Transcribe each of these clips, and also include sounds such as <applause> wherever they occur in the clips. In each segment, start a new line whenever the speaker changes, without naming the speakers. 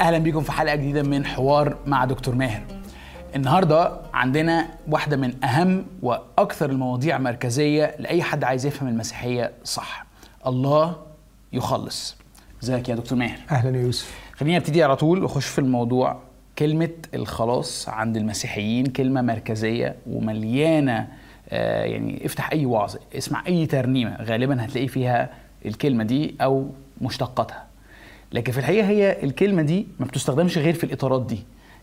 أهلا بيكم في حلقة جديدة من حوار مع دكتور ماهر. النهارده عندنا واحدة من أهم وأكثر المواضيع مركزية لأي حد عايز يفهم المسيحية صح. الله يخلص. إزيك يا دكتور ماهر؟
أهلا يا يوسف.
خلينا نبتدي على طول واخش في الموضوع. كلمة الخلاص عند المسيحيين كلمة مركزية ومليانة آه، يعني افتح أي وعظ اسمع أي ترنيمة غالبا هتلاقي فيها الكلمة دي أو مشتقاتها. لكن في الحقيقة هي الكلمة دي ما بتستخدمش غير في الإطارات دي.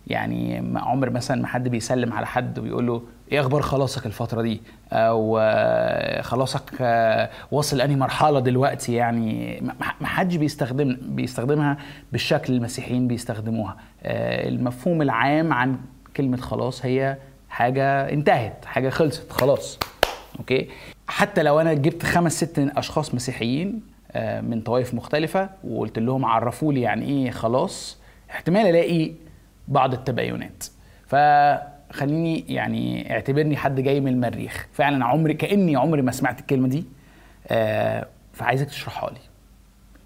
يعني عمر مثلا ما حد بيسلم على حد ويقول له إيه أخبار خلاصك الفترة دي؟ أو آه، خلاصك آه، واصل انهي مرحلة دلوقتي؟ يعني ما حدش بيستخدم بيستخدمها بالشكل المسيحيين بيستخدموها. آه، المفهوم العام عن كلمة خلاص هي حاجة انتهت حاجة خلصت خلاص. Okay؟ حتى لو أنا جبت خمس ست أشخاص مسيحيين من طوائف مختلفة وقلت لهم عرفوا لي يعني إيه خلاص. احتمال ألاقي بعض التباينات. فخليني يعني اعتبرني حد جاي من المريخ. فعلا عمري كأني عمري ما سمعت الكلمة دي. آه، فعايزك تشرحها لي.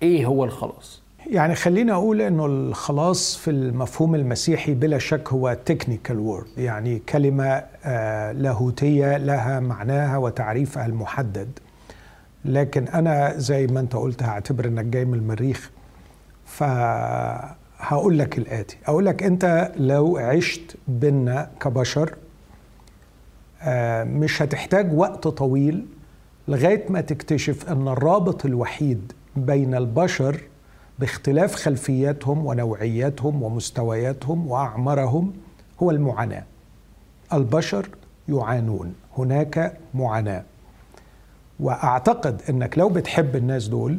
إيه هو الخلاص؟
يعني خليني أقول إنه الخلاص في المفهوم المسيحي بلا شك هو technical word يعني كلمة آه، لاهوتية لها معناها وتعريفها المحدد. لكن أنا زي ما أنت قلت هعتبر إنك جاي من المريخ فهقول لك الآتي. أقول لك أنت لو عشت بينا كبشر آه، مش هتحتاج وقت طويل لغاية ما تكتشف إن الرابط الوحيد بين البشر باختلاف خلفياتهم ونوعياتهم ومستوياتهم وأعمارهم هو المعاناة. البشر يعانون. هناك معاناة. وأعتقد إنك لو بتحب الناس دول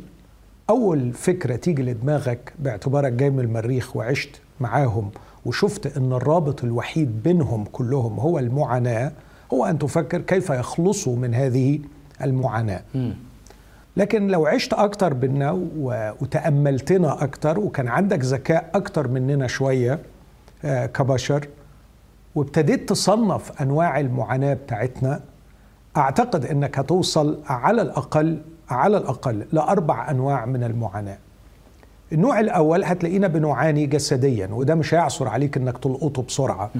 أول فكرة تيجي لدماغك باعتبارك جاي من المريخ وعشت معاهم وشفت إن الرابط الوحيد بينهم كلهم هو المعاناة هو أن تفكر كيف يخلصوا من هذه المعاناة. لكن لو عشت أكتر بينا وتأملتنا أكتر وكان عندك ذكاء أكتر مننا شوية آه، كبشر وابتديت تصنف أنواع المعاناة بتاعتنا أعتقد إنك هتوصل على الأقل على الأقل لأربع أنواع من المعاناة. النوع الأول هتلاقينا بنعاني جسديا وده مش هيعصر عليك إنك تلقطه بسرعة.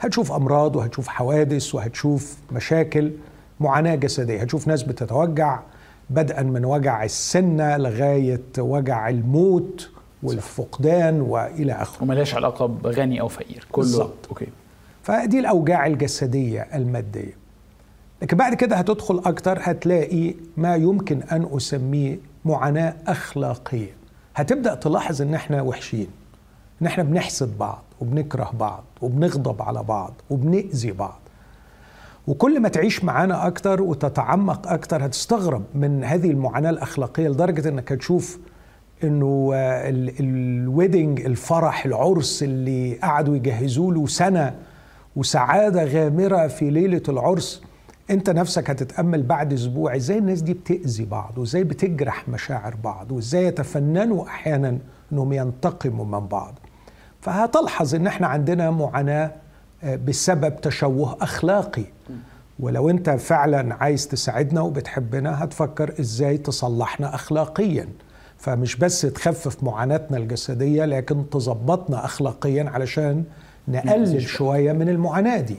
هتشوف أمراض وهتشوف حوادث وهتشوف مشاكل معاناة جسدية، هتشوف ناس بتتوجع بدءا من وجع السنة لغاية وجع الموت والفقدان وإلى آخره.
وملهاش علاقة بغني أو فقير كله
بالظبط.
أوكي
فدي الأوجاع الجسدية المادية لكن بعد كده هتدخل أكتر هتلاقي ما يمكن أن أسميه معاناة أخلاقية. هتبدأ تلاحظ إن إحنا وحشين إن إحنا بنحسد بعض وبنكره بعض وبنغضب على بعض وبنأذي بعض. وكل ما تعيش معانا أكتر وتتعمق أكتر هتستغرب من هذه المعاناة الأخلاقية لدرجة إنك هتشوف إنه ال- الويدنج الفرح العرس اللي قعدوا يجهزوا له سنة وسعادة غامرة في ليلة العرس انت نفسك هتتأمل بعد أسبوع إزاي الناس دي بتأذي بعض وازاي بتجرح مشاعر بعض وازاي يتفننوا أحيانا انهم ينتقموا من بعض؟ فهتلحظ ان إحنا عندنا معاناة آه، بسبب تشوه أخلاقي. ولو انت فعلا عايز تساعدنا وبتحبنا هتفكر إزاي تصلحنا اخلاقيا. فمش بس تخفف معاناتنا الجسدية لكن تظبطنا اخلاقيا علشان نقلل شوية من المعاناة دي.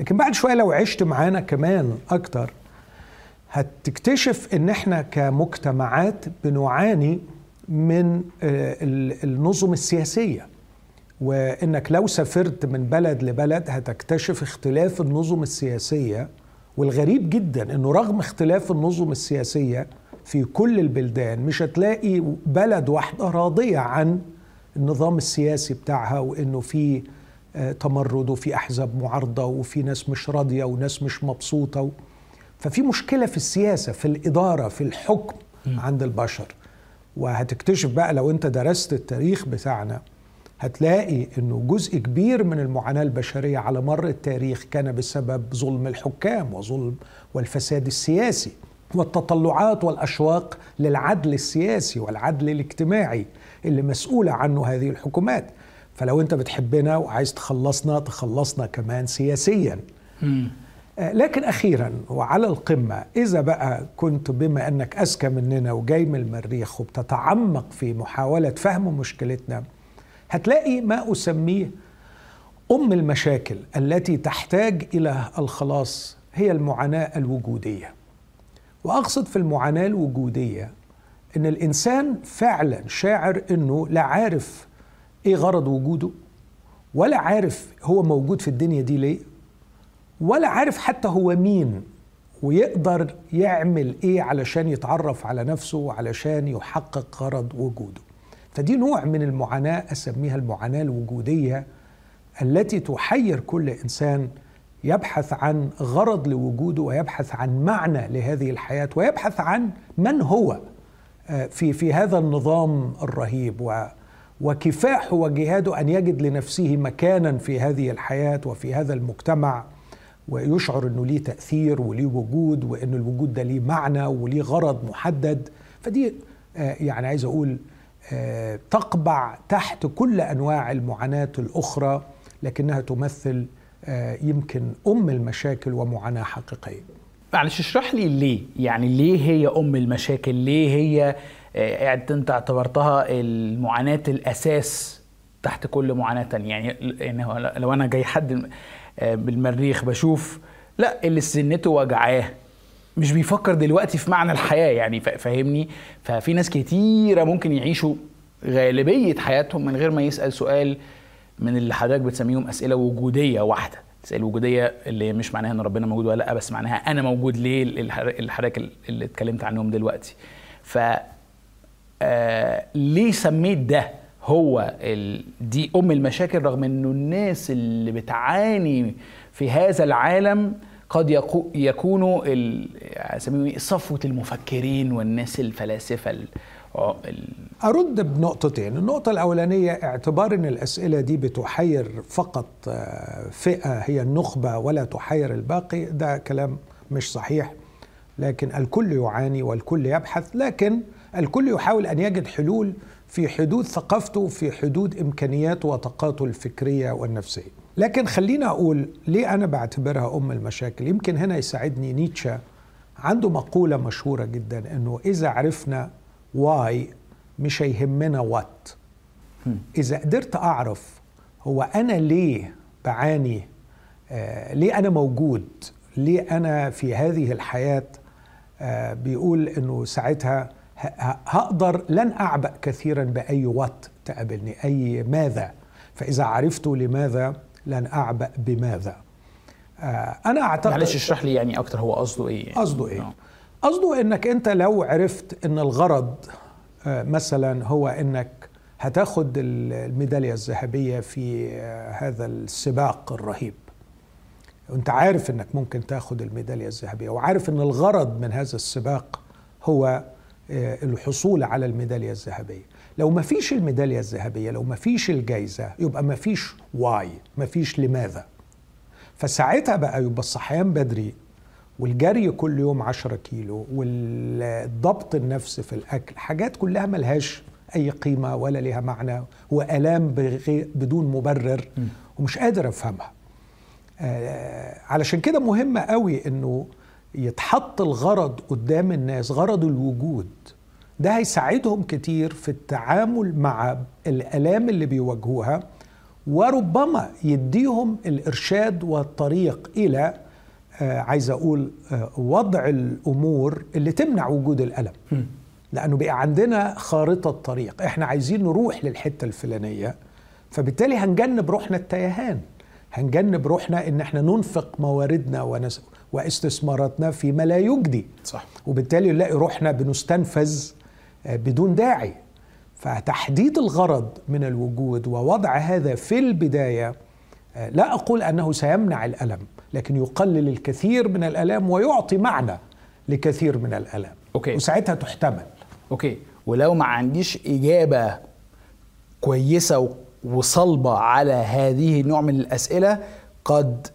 لكن بعد شوية لو عشت معانا كمان أكتر هتكتشف إن إحنا كمجتمعات بنعاني من آه، ال- النظم السياسية. وإنك لو سافرت من بلد لبلد هتكتشف اختلاف النظم السياسية والغريب جدا إنه رغم اختلاف النظم السياسية في كل البلدان مش هتلاقي بلد واحدة راضية عن النظام السياسي بتاعها وإنه في تمرد وفي أحزاب معارضة وفي ناس مش راضية وناس مش مبسوطة. و... ففي مشكلة في السياسة في الإدارة في الحكم عند البشر. وهتكتشف بقى لو انت درست التاريخ بتاعنا هتلاقي إنه جزء كبير من المعاناة البشرية على مر التاريخ كان بسبب ظلم الحكام وظلم والفساد السياسي والتطلعات والأشواق للعدل السياسي والعدل الاجتماعي اللي مسؤولة عنه هذه الحكومات. فلو انت بتحبنا وعايز تخلصنا تخلصنا كمان سياسيا. آه، لكن أخيرا وعلى القمة إذا بقى كنت بما أنك أذكى مننا وجاي من المريخ وبتتعمق في محاولة فهم مشكلتنا هتلاقي ما أسميه أم المشاكل التي تحتاج إلى الخلاص هي المعاناة الوجودية. وأقصد في المعاناة الوجودية إن الإنسان فعلا شاعر إنه لا عارف إيه غرض وجوده؟ ولا عارف هو موجود في الدنيا دي ليه؟ ولا عارف حتى هو مين ويقدر يعمل إيه علشان يتعرف على نفسه وعلشان يحقق غرض وجوده. فدي نوع من المعاناة أسميها المعاناة الوجودية التي تحير كل إنسان يبحث عن غرض لوجوده ويبحث عن معنى لهذه الحياة ويبحث عن من هو آه، في في هذا النظام الرهيب. و وكفاحه وجهاده أن يجد لنفسه مكانا في هذه الحياة وفي هذا المجتمع. ويشعر إنه ليه تأثير وليه وجود وإن الوجود ده ليه معنى وليه غرض محدد. فدي آه، يعني عايز أقول آه، تقبع تحت كل أنواع المعاناة الأخرى لكنها تمثل آه، يمكن أم المشاكل ومعاناة حقيقية.
معلش اشرح لي ليه؟ يعني ليه هي أم المشاكل؟ ليه هي انت اعتبرتها المعاناة الأساس تحت كل معاناة تانية. يعني يعني لو أنا جاي حد آه، بالمريخ بشوف لا اللي سنته وجعاه. مش بيفكر دلوقتي في معنى الحياة يعني فاهمني؟ ففي ناس كتيرة ممكن يعيشوا غالبية حياتهم من غير ما يسأل سؤال من اللي حضرتك بتسميهم أسئلة وجودية واحدة. الاسئله الوجوديه اللي مش معناها إن ربنا موجود ولا لأ بس معناها أنا موجود ليه؟ حضرتك اللي اتكلمت عنهم دلوقتي. ف آه ليه سميت ده هو دي أم المشاكل رغم إنه الناس اللي بتعاني في هذا العالم قد يكونوا إيه؟ صفوة المفكرين والناس الفلاسفة
أرد بنقطتين النقطة الأولانية اعتبار أن الأسئلة دي بتحير فقط آه، فئة هي النخبة ولا تحير الباقي ده كلام مش صحيح لكن الكل يعاني والكل يبحث لكن الكل يحاول أن يجد حلول في حدود ثقافته في حدود إمكانياته وطاقاته الفكرية والنفسية. لكن خلينا أقول ليه أنا بعتبرها أم المشاكل؟ يمكن هنا يساعدني نيتشه عنده مقولة مشهورة جدا إنه إذا عرفنا why مش هيهمنا what. إذا قدرت أعرف هو أنا ليه بعاني آه ليه أنا موجود ليه أنا في هذه الحياة آه بيقول إنه ساعتها هقدر لن أعبأ كثيرا بأي what تقابلني. أي ماذا؟ فإذا عرفت لماذا لن أعبأ بماذا.
آه، أنا أعتقد معلش اشرح لي يعني أكتر هو قصده إيه
قصده إيه؟ قصده إنك أنت لو عرفت إن الغرض آه، مثلا هو إنك هتاخد الميدالية الذهبية في آه، هذا السباق الرهيب. وأنت عارف إنك ممكن تاخد الميدالية الذهبية وعارف إن الغرض من هذا السباق هو آه، الحصول على الميدالية الذهبية. لو ما فيش الميدالية الذهبية لو ما فيش الجايزة يبقى ما فيش واي ما فيش لماذا. فساعتها بقى يبقى الصحيان بدري والجري كل يوم عشرة كيلو والضبط النفس في الأكل حاجات كلها ملهاش أي قيمة ولا لها معنى وآلام بدون مبرر ومش قادر أفهمها. آه علشان كده مهمة قوي أنه يتحط الغرض قدام الناس غرض الوجود. ده هيساعدهم كتير في التعامل مع الآلام اللي بيواجهوها وربما يديهم الإرشاد والطريق إلى آه عايز أقول آه وضع الأمور اللي تمنع وجود الالم لأنه بقى عندنا خارطة طريق إحنا عايزين نروح للحتة الفلانية فبالتالي هنجنب روحنا التيهان. هنجنب روحنا إن إحنا ننفق مواردنا ونس... واستثماراتنا فيما لا يجدي.
صح.
وبالتالي نلاقي روحنا بنستنفذ آه، بدون داعي. فتحديد الغرض من الوجود ووضع هذا في البداية آه، لا أقول أنه سيمنع الألم لكن يقلل الكثير من الالام ويعطي معنى لكثير من الالام
okay.
وساعتها تحتمل.
Okay. ولو ما عنديش إجابة كويسة وصلبة على هذه النوع من الأسئلة قد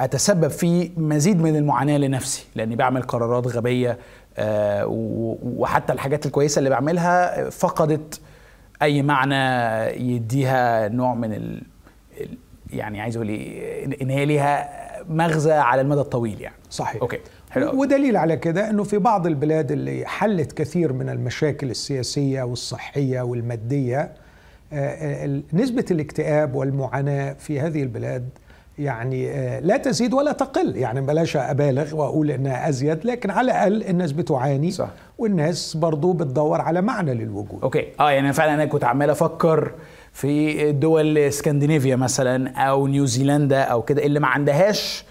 أتسبب في مزيد من المعاناة لنفسي لأني بعمل قرارات غبية آه، وحتى الحاجات الكويسة اللي بعملها فقدت أي معنى يديها نوع من ال يعني عايز أقول إيه ان هي ليها مغزى على المدى الطويل يعني
صحيح
أوكي حلو.
ودليل على كده إنه في بعض البلاد اللي حلت كثير من المشاكل السياسية والصحية والمادية آه، آه، نسبة الاكتئاب والمعاناة في هذه البلاد يعني آه، لا تزيد ولا تقل. يعني بلاش أبالغ وأقول إنها أزيد لكن على الأقل الناس بتعاني
صح.
والناس برضو بتدور على معنى للوجود.
Okay. آه يعني فعلا أنا كنت عمال أفكر في دول اسكندنافيا مثلا أو نيوزيلندا أو كده اللي ما عندهاش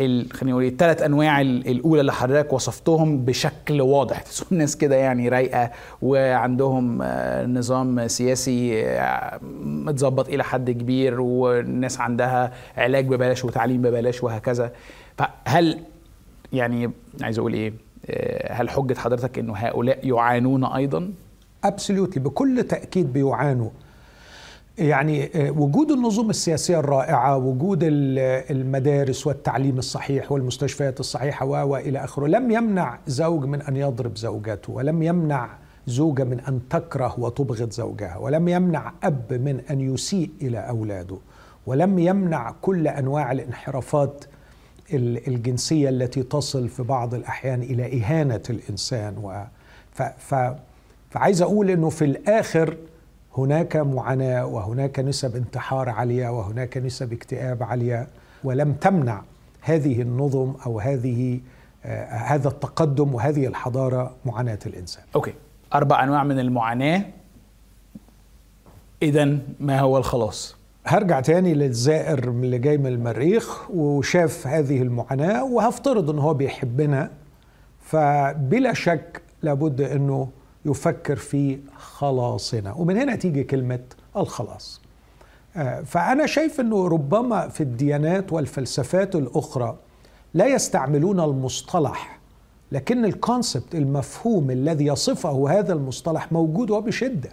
ال- خلينا نقول الثلاث أنواع ال- الأولى اللي حضرتك وصفتهم بشكل واضح. <laughs> الناس كده يعني رايقة وعندهم آه، نظام سياسي آه، متظبط إلى حد كبير والناس عندها علاج ببلاش وتعليم ببلاش وهكذا. فهل يعني عايز أقول إيه آه، هل حجة حضرتك إنه هؤلاء يعانون أيضا؟
ابسوليوتلي بكل تأكيد بيعانوا. يعني آه، وجود النظم السياسية الرائعة وجود ال- المدارس والتعليم الصحيح والمستشفيات الصحيحة و- وإلى آخره لم يمنع زوج من أن يضرب زوجته ولم يمنع زوجة من أن تكره وتبغض زوجها ولم يمنع أب من أن يسيء إلى أولاده ولم يمنع كل أنواع الانحرافات ال- الجنسية التي تصل في بعض الأحيان إلى إهانة الإنسان و ف ف فعايز أقول إنه في الآخر هناك معاناة وهناك نسب انتحار عاليه وهناك نسب اكتئاب عاليه ولم تمنع هذه النظم أو هذه آه هذا التقدم وهذه الحضارة معاناة الإنسان.
أوكي. أربع أنواع من المعاناة. اذا ما هو الخلاص؟
هرجع تاني للزائر اللي جاي من المريخ وشاف هذه المعاناة وهفترض إن هو بيحبنا. فبلا شك لابد إنه يفكر في خلاصنا. ومن هنا تيجي كلمة الخلاص. آه، فأنا شايف أنه ربما في الديانات والفلسفات الأخرى لا يستعملون المصطلح لكن ال concept المفهوم الذي يصفه هذا المصطلح موجود وبشدة.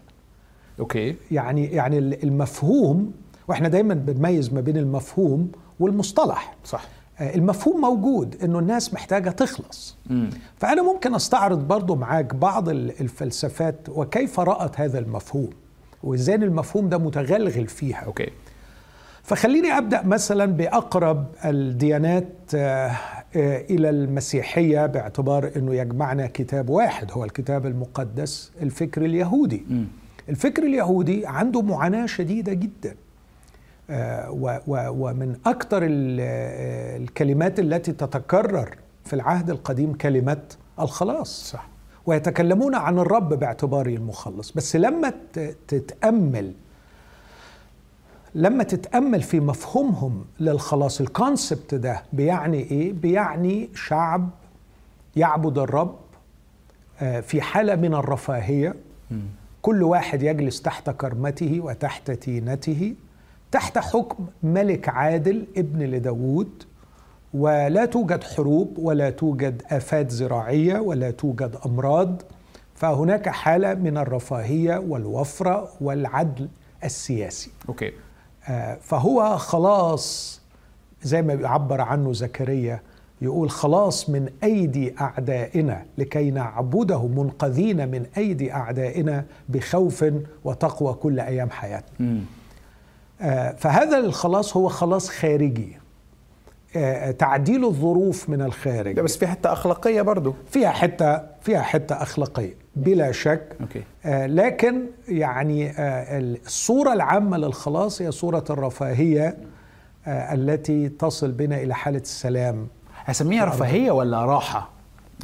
Okay.
يعني يعني المفهوم وإحنا دايما بنميز ما بين المفهوم والمصطلح.
صح.
المفهوم موجود إنه الناس محتاجة تخلص.
امم
فأنا ممكن أستعرض برضو معاك بعض ال- الفلسفات وكيف رأت هذا المفهوم وإزاي المفهوم ده متغلغل فيها.
Okay.
فخليني أبدأ مثلا بأقرب الديانات آه، آه، إلى المسيحية باعتبار إنه يجمعنا كتاب واحد هو الكتاب المقدس الفكر اليهودي.
امم
الفكر اليهودي عنده معاناة شديدة جدا. آه، ومن أكثر الكلمات التي تتكرر في العهد القديم كلمة الخلاص.
صح.
ويتكلمون عن الرب باعتباره المخلص. بس لما تتأمل لما تتأمل في مفهومهم للخلاص الكونسبت ده بيعني إيه؟ بيعني شعب يعبد الرب آه، في حالة من الرفاهية. كل واحد يجلس تحت كرمته وتحت تينته. تحت حكم ملك عادل ابن لداود ولا توجد حروب ولا توجد آفات زراعية ولا توجد أمراض. فهناك حالة من الرفاهية والوفرة والعدل السياسي.
okay.
آه، فهو خلاص زي ما بيعبر عنه زكريا يقول خلاص من أيدي أعدائنا لكي نعبده منقذين من أيدي أعدائنا بخوف وتقوى كل أيام حياتنا. فهذا الخلاص هو خلاص خارجي. آه، تعديل الظروف من الخارج.
ده بس في حتة أخلاقية برضو.
فيها حتة فيها حتة أخلاقية بلا شك.
okay.
آه، لكن يعني آه، الصورة العامة للخلاص هي صورة الرفاهية آه، التي تصل بنا إلى حالة السلام.
هسميها رفاهية ولا راحة؟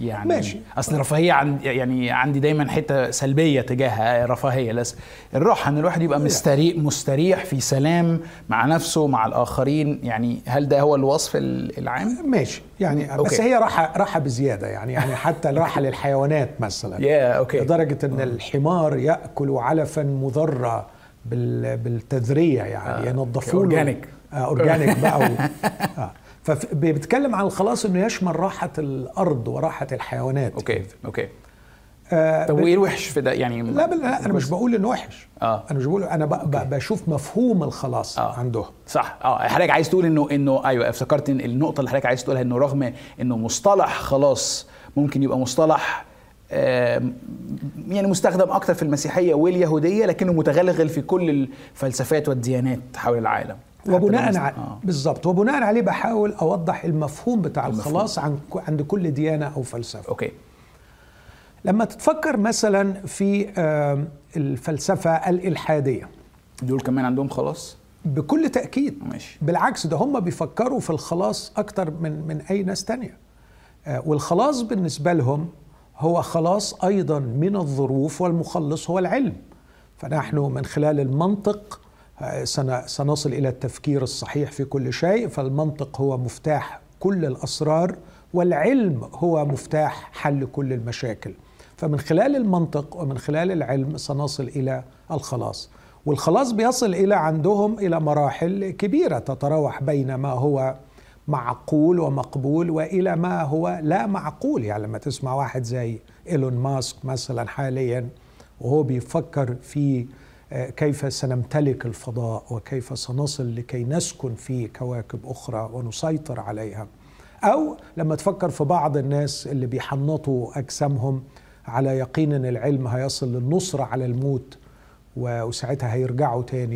يعني
ماشي.
أصل الرفاهية عند يعني عندي دايما حتة سلبية تجاهها الرفاهية بس الراحة إن الواحد يبقى مستريح مستريح في سلام مع نفسه مع الآخرين يعني هل ده هو الوصف ال- العام؟
ماشي. يعني بس
okay.
هي راحة راحة بزيادة يعني يعني حتى الراحة للحيوانات مثلا. <laughs>
يا okay.
لدرجة أن الحمار يأكل علفا مذرى بال- بالتذرية يعني
آه،
ينظفوا له
organic.
آه organic بقى و... <laughs> آه. فبيتكلم عن الخلاص إنه يشمل راحة الأرض وراحة الحيوانات.
okay okay.
آه
طب وإيه الوحش في ده؟ يعني
لا لا أنا مش بقول إنه وحش.
آه.
أنا مش بقول أنا. بشوف مفهوم الخلاص
آه.
عندهم
صح. آه حضرتك عايز تقول إنه إنه أيوه افتكرت إن النقطة اللي حضرتك عايز تقولها إنه رغم إنه مصطلح خلاص ممكن يبقى مصطلح آم، يعني مستخدم أكتر في المسيحية واليهودية لكنه متغلغل في كل الفلسفات والديانات حول العالم.
وبناء على آه. بالظبط وبناء عليه بحاول أوضح المفهوم بتاع المفهوم. الخلاص عن عند كل ديانة أو فلسفة.
أوكي.
لما تتفكر مثلا في الفلسفة الإلحادية.
دول كمان عندهم خلاص؟
بكل تأكيد.
ماشي.
بالعكس ده هم بيفكروا في الخلاص أكتر من من أي ناس تانية. آه، والخلاص بالنسبة لهم هو خلاص أيضا من الظروف والمخلص هو العلم. فنحن من خلال المنطق سنصل إلى التفكير الصحيح في كل شيء فالمنطق هو مفتاح كل الأسرار والعلم هو مفتاح حل كل المشاكل. فمن خلال المنطق ومن خلال العلم سنصل إلى الخلاص. والخلاص بيصل إلى عندهم إلى مراحل كبيرة تتراوح بين ما هو معقول ومقبول وإلى ما هو لا معقول. يعني لما تسمع واحد زي إيلون ماسك مثلا حاليا وهو بيفكر في كيف سنمتلك الفضاء وكيف سنصل لكي نسكن في كواكب أخرى ونسيطر عليها. أو لما تفكر في بعض الناس اللي بيحنطوا أجسامهم على يقين إن العلم هيصل للنصره على الموت وساعتها هيرجعوا تاني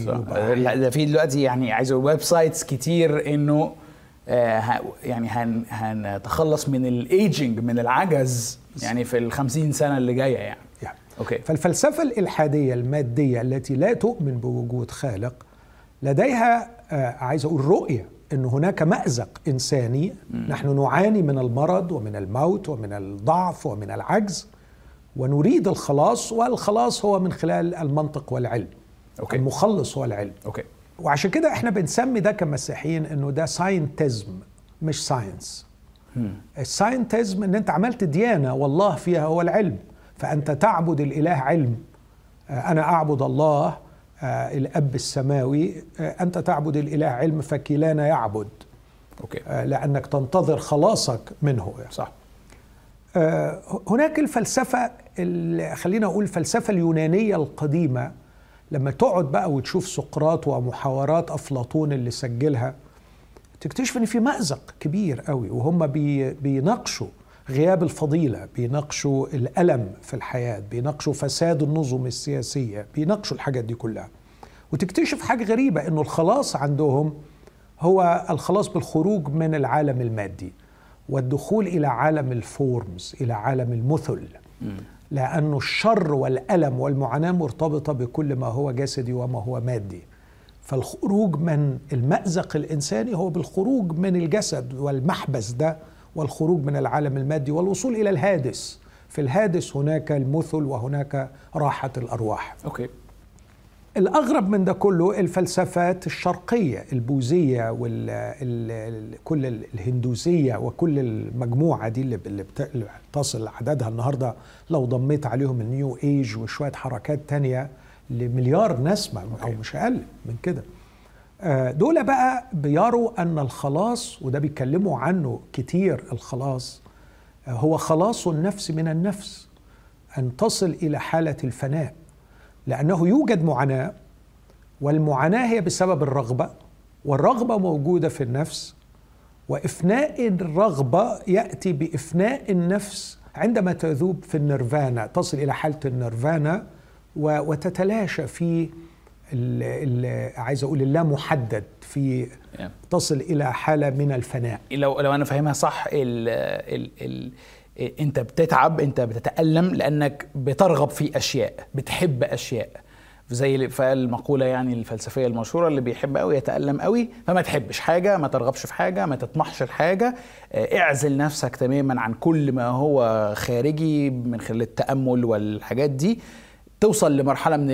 لا ده في دلوقتي يعني عايز websites كتير إنه آه يعني هن هنتخلص من الايجنج من العجز يعني في الخمسين سنة اللي جاية يعني.
okay فالفلسفة الإلحادية المادية التي لا تؤمن بوجود خالق لديها آه عايز أقول رؤية إن هناك مأزق إنساني م. نحن نعاني من المرض ومن الموت ومن الضعف ومن العجز ونريد الخلاص والخلاص هو من خلال المنطق والعلم
okay.
المخلص هو العلم
okay.
وعشان كده إحنا بنسمي ده كمسيحيين إنه ده scientism مش science ال scientism إن أنت عملت ديانة والإله فيها هو العلم فأنت تعبد الإله علم. آه، أنا أعبد الله آه، الأب السماوي. آه، أنت تعبد الإله علم فكلانا يعبد.
okay.
لأنك تنتظر خلاصك منه.
يعني. صح.
هناك الفلسفة خلينا أقول الفلسفة اليونانية القديمة لما تقعد بقى وتشوف سقراط ومحاورات أفلاطون اللي سجلها تكتشف إن في مأزق كبير قوي وهم بي بيناقشوا غياب الفضيلة بيناقشوا الألم في الحياة بيناقشوا فساد النظم السياسية بيناقشوا الحاجات دي كلها. وتكتشف حاجة غريبة إنه الخلاص عندهم هو الخلاص بالخروج من العالم المادي والدخول إلى عالم ال forms إلى عالم المثل. لأن الشر والألم والمعاناة مرتبطة بكل ما هو جسدي وما هو مادي. فالخروج من المأزق الإنساني هو بالخروج من الجسد والمحبس ده والخروج من العالم المادي والوصول إلى الهادس. في الهادس هناك المثل وهناك راحة الأرواح.
okay.
الأغرب من ده كله الفلسفات الشرقية البوذية وكل الهندوسية وكل المجموعة دي اللي بتصل عددها النهاردة لو ضميت عليهم النيو إيج وشوية حركات تانية لمليار نسمة أو مش أقل من كده. دول بقى بيروا أن الخلاص وده بيتكلموا عنه كتير الخلاص آه، هو خلاص النفس من النفس أن تصل إلى حالة الفناء لأنه يوجد معاناة والمعاناة هي بسبب الرغبة والرغبة موجودة في النفس وإفناء الرغبة يأتي بإفناء النفس عندما تذوب في النيرفانا تصل إلى حالة النيرفانا وتتلاشى في عايز أقول اللا محدد في تصل إلى حالة من الفناء.
لو لو أنا فاهمها صح ال ال ال أنت بتتعب أنت بتتألم لأنك بترغب في أشياء بتحب أشياء. زي المقولة يعني الفلسفية المشهورة اللي بيحب قوي يتألم قوي فما تحبش حاجة ما ترغبش في حاجة ما تطمحش لحاجة. آه، اعزل نفسك تماما عن كل ما هو خارجي من خلال التأمل والحاجات دي. توصل لمرحلة من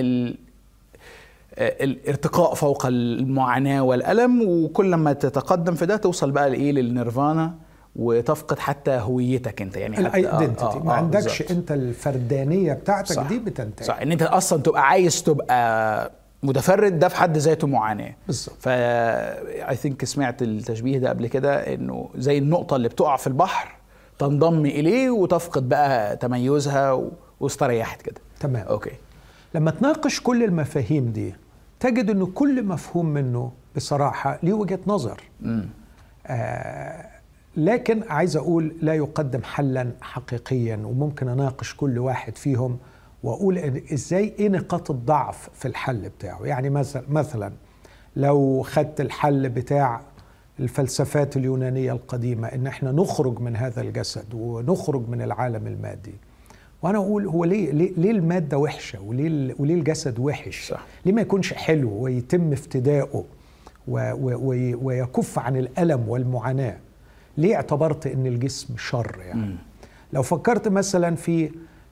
الارتقاء فوق المعاناة والألم وكل ما تتقدم في ده توصل بقى لإيه؟ للنيرفانا وتفقد حتى هويتك أنت. يعني
الايدنتيتي آه آه ما عندكش بالزبط. أنت الفردانية بتاعتك صح. دي بتنتهي.
صح. إن أنت أصلا تبقى عايز تبقى متفرد ده في حد ذاته معاناة.
بالظبط.
ف I think سمعت التشبيه ده قبل كده إنه زي النقطة اللي بتقع في البحر تنضم إليه وتفقد بقى تميزها واستريحت كده.
تمام.
okay.
لما تناقش كل المفاهيم دي تجد انه كل مفهوم منه بصراحة ليه وجهة نظر. آه لكن عايز أقول لا يقدم حلا حقيقيا وممكن أناقش كل واحد فيهم وأقول إزاي إيه نقاط الضعف في الحل بتاعه. يعني مثلا مثلا لو خدت الحل بتاع الفلسفات اليونانية القديمة إن إحنا نخرج من هذا الجسد ونخرج من العالم المادي وأنا أقول هو ليه ليه, ليه المادة وحشة وليه وليه الجسد وحش؟
صح.
ليه ما يكونش حلو ويتم افتدائه و- و- وي- ويكف عن الألم والمعاناة؟ ليه اعتبرت إن الجسم شر يعني؟
مم.
لو فكرت مثلا في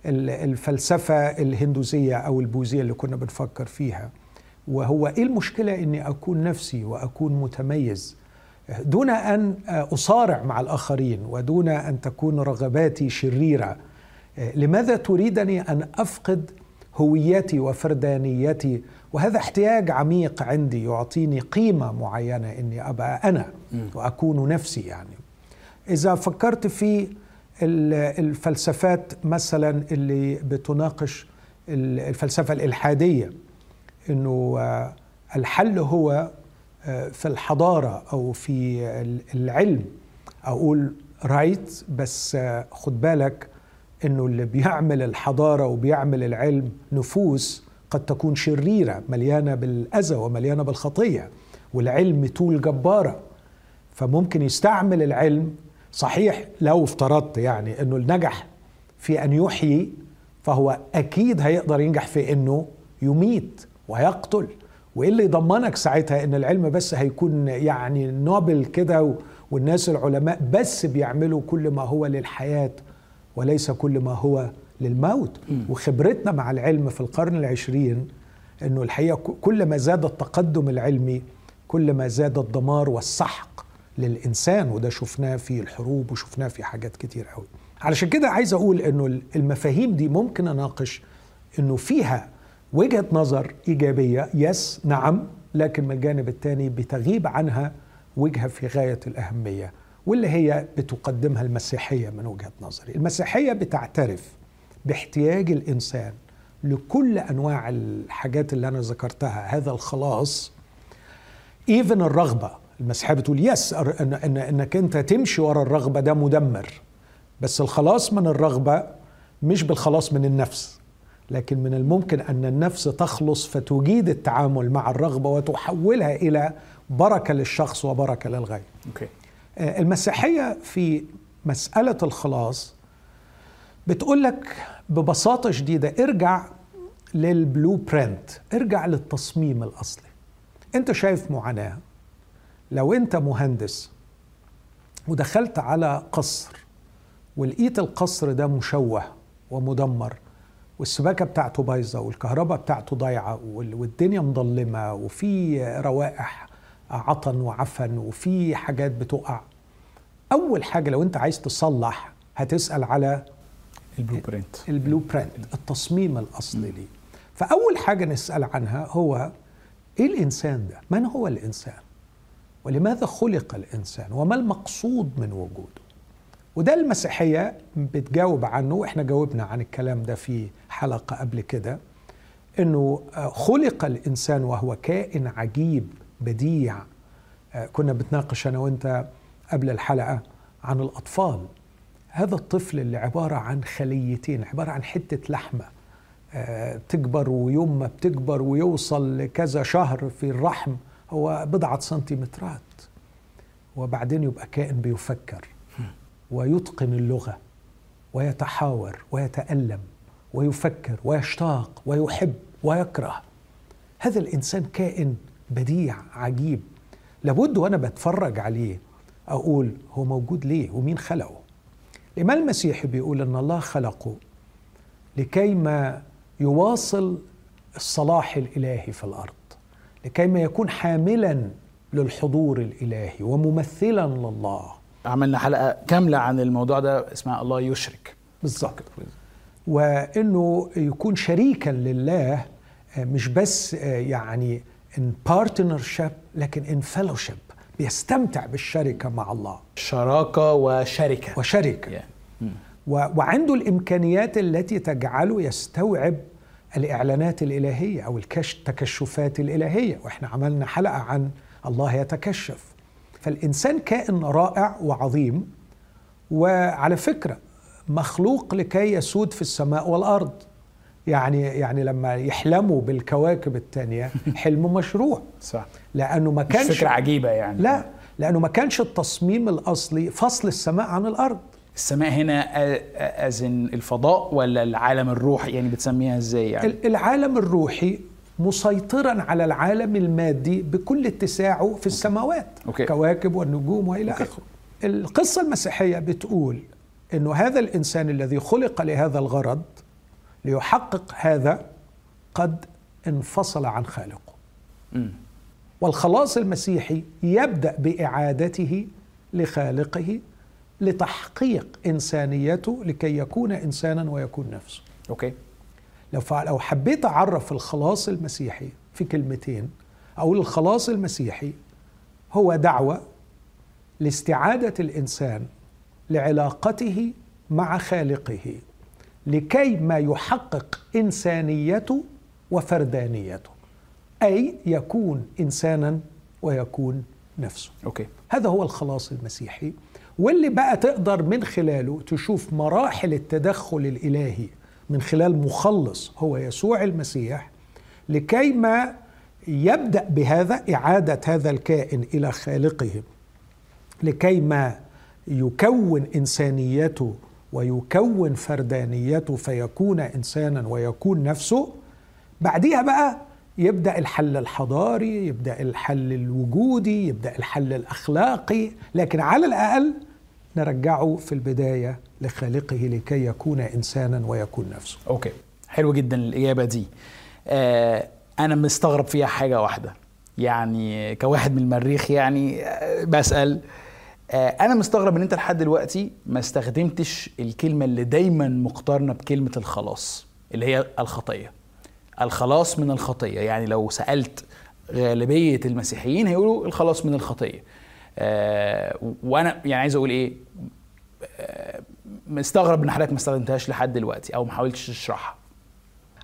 ال- الفلسفة الهندوسية أو البوذية اللي كنا بنفكر فيها وهو إيه المشكلة إني أكون نفسي وأكون متميز دون أن أصارع مع الآخرين ودون أن تكون رغباتي شريرة لماذا تريدني أن أفقد هويتي وفردانيتي؟ وهذا احتياج عميق عندي يعطيني قيمة معينة إني أبقى أنا وأكون نفسي يعني. إذا فكرت في ال- الفلسفات مثلا اللي بتناقش ال- الفلسفة الإلحادية إنه آه، الحل هو آه، في الحضارة أو في ال- العلم. أقول رايت بس آه، خد بالك إنه اللي بيعمل الحضارة وبيعمل العلم نفوس قد تكون شريرة مليانة بالأذى ومليانة بالخطية والعلم طول جبارة. فممكن يستعمل العلم صحيح لو افترضت يعني إنه النجح في أن يحيي فهو أكيد هيقدر ينجح في إنه يميت ويقتل وإيه اللي يضمنك ساعتها إن العلم بس هيكون يعني نوبل كده والناس العلماء بس بيعملوا كل ما هو للحياة وليس كل ما هو للموت. وخبرتنا مع العلم في القرن العشرين إنه الحقيقة كل ما زاد التقدم العلمي كل ما زاد الدمار والسحق للإنسان وده شفناه في الحروب وشفناه في حاجات كتير قوي علشان كده عايز أقول إنه المفاهيم دي ممكن أناقش إنه فيها وجهة نظر إيجابية يس نعم لكن من الجانب الثاني بتغيب عنها وجهة في غاية الأهمية. واللي هي بتقدمها المسيحية من وجهة نظري. المسيحية بتعترف باحتياج الإنسان لكل أنواع الحاجات اللي أنا ذكرتها. هذا الخلاص ايفن الرغبة. المسيحية بتقول يس إن إن إنك أنت تمشي ورا الرغبة ده مدمر. بس الخلاص من الرغبة مش بالخلاص من النفس لكن من الممكن أن النفس تخلص فتجيد التعامل مع الرغبة وتحولها إلى بركة للشخص وبركة للغير okay المسيحية في مسألة الخلاص بتقول لك ببساطة شديدة ارجع لل blueprint ارجع للتصميم الأصلي. أنت شايف معاناة. لو أنت مهندس ودخلت على قصر ولقيت القصر ده مشوه ومدمر والسباكة بتاعته بايظة والكهرباء بتاعته ضايعة وال- والدنيا مظلمة وفي روائح عطن وعفن وفي حاجات بتقع. أول حاجة لو أنت عايز تصلح هتسأل على
ال blueprint
ال blueprint التصميم الأصلي ليه. فأول حاجة نسأل عنها هو إيه الإنسان ده؟ من هو الإنسان؟ ولماذا خلق الإنسان؟ وما المقصود من وجوده؟ وده المسيحية بتجاوب عنه وإحنا جاوبنا عن الكلام ده في حلقة قبل كده إنه آه، خلق الإنسان وهو كائن عجيب بديع. آه، كنا بتناقش أنا وأنت قبل الحلقة عن الأطفال. هذا الطفل اللي عبارة عن خليتين عبارة عن حتة لحمة. آه، تكبر ويوم ما بتكبر ويوصل لكذا شهر في الرحم هو بضعة سنتيمترات. وبعدين يبقى كائن بيفكر ويتقن اللغة ويتحاور ويتألم ويفكر ويشتاق ويحب ويكره. هذا الإنسان كائن بديع عجيب. لابد وأنا بتفرج عليه أقول هو موجود ليه ومين خلقه. الامام المسيحي بيقول إن الله خلقه لكي ما يواصل الصلاح الإلهي في الأرض لكي ما يكون حاملا للحضور الإلهي وممثلا لله.
عملنا حلقة كاملة عن الموضوع ده اسمها الله يشرك.
بالظبط. وإنه يكون شريكا لله مش بس آه، يعني ان بارتنرشيب لكن ان فellowship بيستمتع بالشركة مع الله.
شراكة وشركة.
وشركة.
يعني.
و- وعنده الإمكانيات التي تجعله يستوعب الإعلانات الإلهية أو الكش التكشفات الإلهية. وإحنا عملنا حلقة عن الله يتكشف. فالإنسان كائن رائع وعظيم وعلى فكرة مخلوق لكي يسود في السماء والأرض. يعني يعني لما يحلموا بالكواكب التانية <laughs> حلم مشروع.
صح.
لأنه ما كانش
فكرة عجيبة يعني.
لا لأنه ما كانش التصميم الأصلي فصل السماء عن الأرض.
السماء هنا ازن الفضاء ولا العالم الروحي؟ يعني بتسميها إزاي يعني؟
ال- العالم الروحي مسيطرا على العالم المادي بكل اتساعه في السماوات.
أوكي.
كواكب والنجوم
وإلى.
آخره. القصة المسيحية بتقول إنه هذا الإنسان الذي خلق لهذا الغرض ليحقق هذا قد انفصل عن خالقه. والخلاص المسيحي يبدأ بإعادته لخالقه لتحقيق إنسانيته لكي يكون إنسانا ويكون نفسه.
okay.
لو لو حبيت أعرف الخلاص المسيحي في كلمتين أقول الخلاص المسيحي هو دعوة لاستعادة الإنسان لعلاقته مع خالقه. لكي ما يحقق إنسانيته وفردانيته أي يكون انسانا ويكون نفسه.
okay.
هذا هو الخلاص المسيحي. واللي بقى تقدر من خلاله تشوف مراحل التدخل الإلهي من خلال مخلص هو يسوع المسيح لكي ما يبدأ بهذا إعادة هذا الكائن إلى خالقه لكي ما يكون إنسانيته ويكون فردانيته فيكون إنسانا ويكون نفسه. بعديها بقى يبدأ الحل الحضاري يبدأ الحل الوجودي يبدأ الحل الأخلاقي. لكن على الأقل نرجعه في البداية لخالقه لكي يكون إنسانا ويكون نفسه.
أوكي. حلو جدا الإجابة دي. آه أنا مستغرب فيها حاجة واحدة. يعني كواحد من المريخ يعني آه بسأل أنا مستغرب إن أنت لحد دلوقتي ما استخدمتش الكلمة اللي دايما مقترنة بكلمة الخلاص اللي هي الخطية. الخلاص من الخطية. يعني لو سألت غالبية المسيحيين هيقولوا الخلاص من الخطية. آه وأنا يعني عايز أقول إيه؟ آه مستغرب إن حضرتك ما استخدمتهاش لحد دلوقتي أو ما حاولتش تشرحها.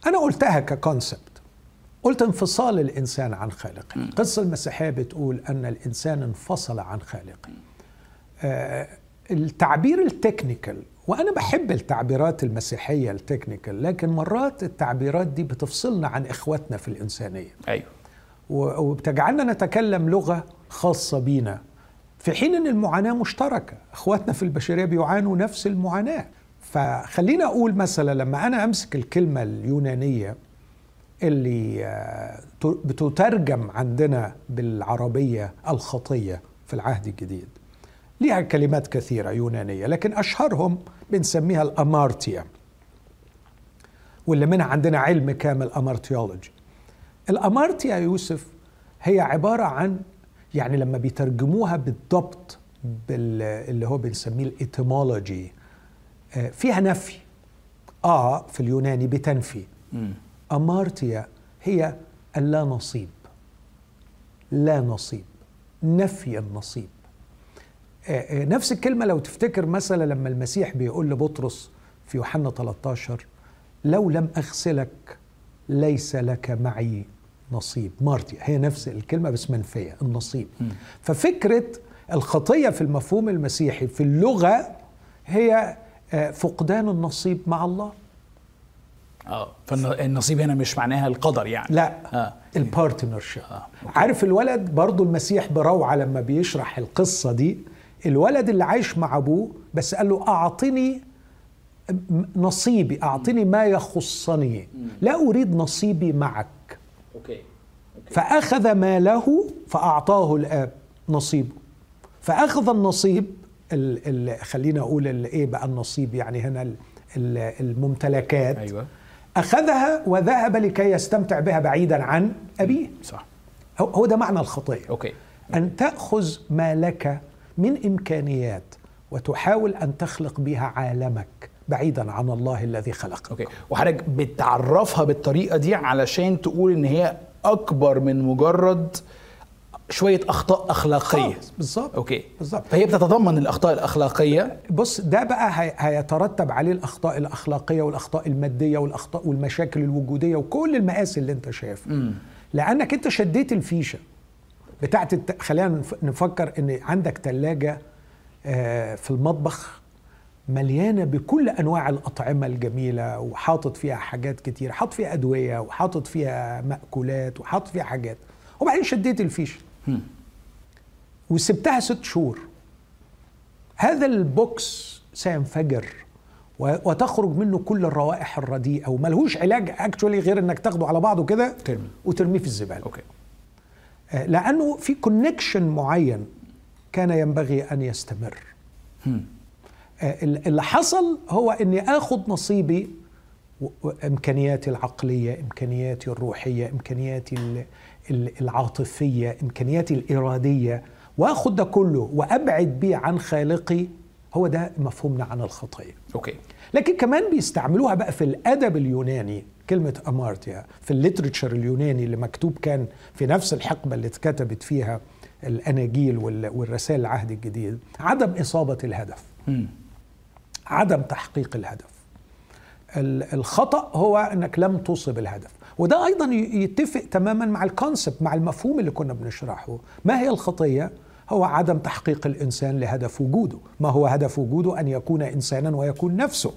أنا قلتها ك concept قلت انفصال الإنسان عن خالقه. القصة المسيحية بتقول أن الإنسان انفصل عن خالقه. آه التعبير ال technical وأنا بحب التعبيرات المسيحية ال technical لكن مرات التعبيرات دي بتفصلنا عن إخواتنا في
الإنسانية.
أيوه. وبتجعلنا نتكلم لغة خاصة بينا في حين إن المعاناة مشتركة. إخواتنا في البشرية بيعانوا نفس المعاناة. فخلينا أقول مثلا لما أنا أمسك الكلمة اليونانية اللي آه، بتترجم عندنا بالعربية الخطية في العهد الجديد. ليها كلمات كثيرة يونانية لكن أشهرهم بنسميها الامارتيا واللي منها عندنا علم كامل hamartiology. ال hamartia يا يوسف هي عبارة عن يعني لما بيترجموها بالضبط بال اللي هو بنسميه ال etymology آه، فيها نفي آه في اليوناني بتنفي.
مم.
hamartia هي اللا نصيب لا نصيب نفي النصيب. آه، آه، نفس الكلمة لو تفتكر مثلا لما المسيح بيقول لبطرس في يوحنا 13 لو لم أغسلك ليس لك معي نصيب. مارتيا هي نفس الكلمة بس منفية النصيب. ففكرة الخطية في المفهوم المسيحي في اللغة هي آه، فقدان النصيب مع الله.
آه فالنصيب هنا مش معناها القدر يعني.
لا
آه.
البارتنرشيب
آه،
عارف الولد برضو المسيح بروعة لما بيشرح القصة دي؟ الولد اللي عايش مع أبوه بس قال له أعطني م- نصيبي أعطني ما يخصني. لا أريد نصيبي معك.
أوكي.
فأخذ ماله فأعطاه الآب نصيبه. فأخذ النصيب ال ال خلينا أقول ال- إيه بقى النصيب يعني هنا ال- ال- الممتلكات.
أيوه.
أخذها وذهب لكي يستمتع بها بعيدا عن أبيه.
صح.
هو- ده معنى الخطية.
okay.
أن تأخذ ما لك من إمكانيات وتحاول أن تخلق بها عالمك بعيدا عن الله الذي خلقك.
okay. وحضرتك بتعرفها بالطريقة دي علشان تقول إن هي أكبر من مجرد شوية أخطاء
أخلاقية. بالظبط.
okay.
بالظبط.
فهي بتتضمن الأخطاء الأخلاقية؟
بص ده بقى هي- هيترتب عليه الأخطاء الأخلاقية والأخطاء المادية والأخطاء والمشاكل الوجودية وكل المآسي اللي أنت شايفها. لأنك أنت شديت الفيشة. بتاعت الت... خلينا نف- نفكر إن عندك ثلاجه في المطبخ مليانة بكل أنواع الأطعمة الجميلة وحاطط فيها حاجات كتير حاطط فيها أدوية وحاطط فيها مأكولات وحاطط فيها حاجات. وبعدين شديت الفيش. وسبتها ست شهور. هذا ال box سينفجر وتخرج منه كل الروائح الرديئة وملهوش علاج actually غير إنك تاخده على بعضه كده
ترمي.
وترميه في الزبالة.
okay.
آه، لأنه في connection معين كان ينبغي أن يستمر. آه، اللي حصل هو إني آخذ نصيبي إمكانياتي العقلية إمكانياتي الروحية إمكانياتي العاطفية إمكانياتي الإرادية وآخذ ده كله وأبعد بيه عن خالقي هو ده مفهومنا عن الخطية.
okay.
لكن كمان بيستعملوها بقى في الأدب اليوناني. كلمة أمارتيا في الليترتشر اليوناني اللي مكتوب كان في نفس الحقبة اللي اتكتبت فيها الأناجيل والرسائل العهد الجديد عدم إصابة الهدف. عدم تحقيق الهدف. الخطأ هو أنك لم تصب الهدف. وده أيضا يتفق تماما مع الكونسبت مع المفهوم اللي كنا بنشرحه. ما هي الخطية؟ هو عدم تحقيق الإنسان لهدف وجوده. ما هو هدف وجوده؟ أن يكون انسانا ويكون نفسه.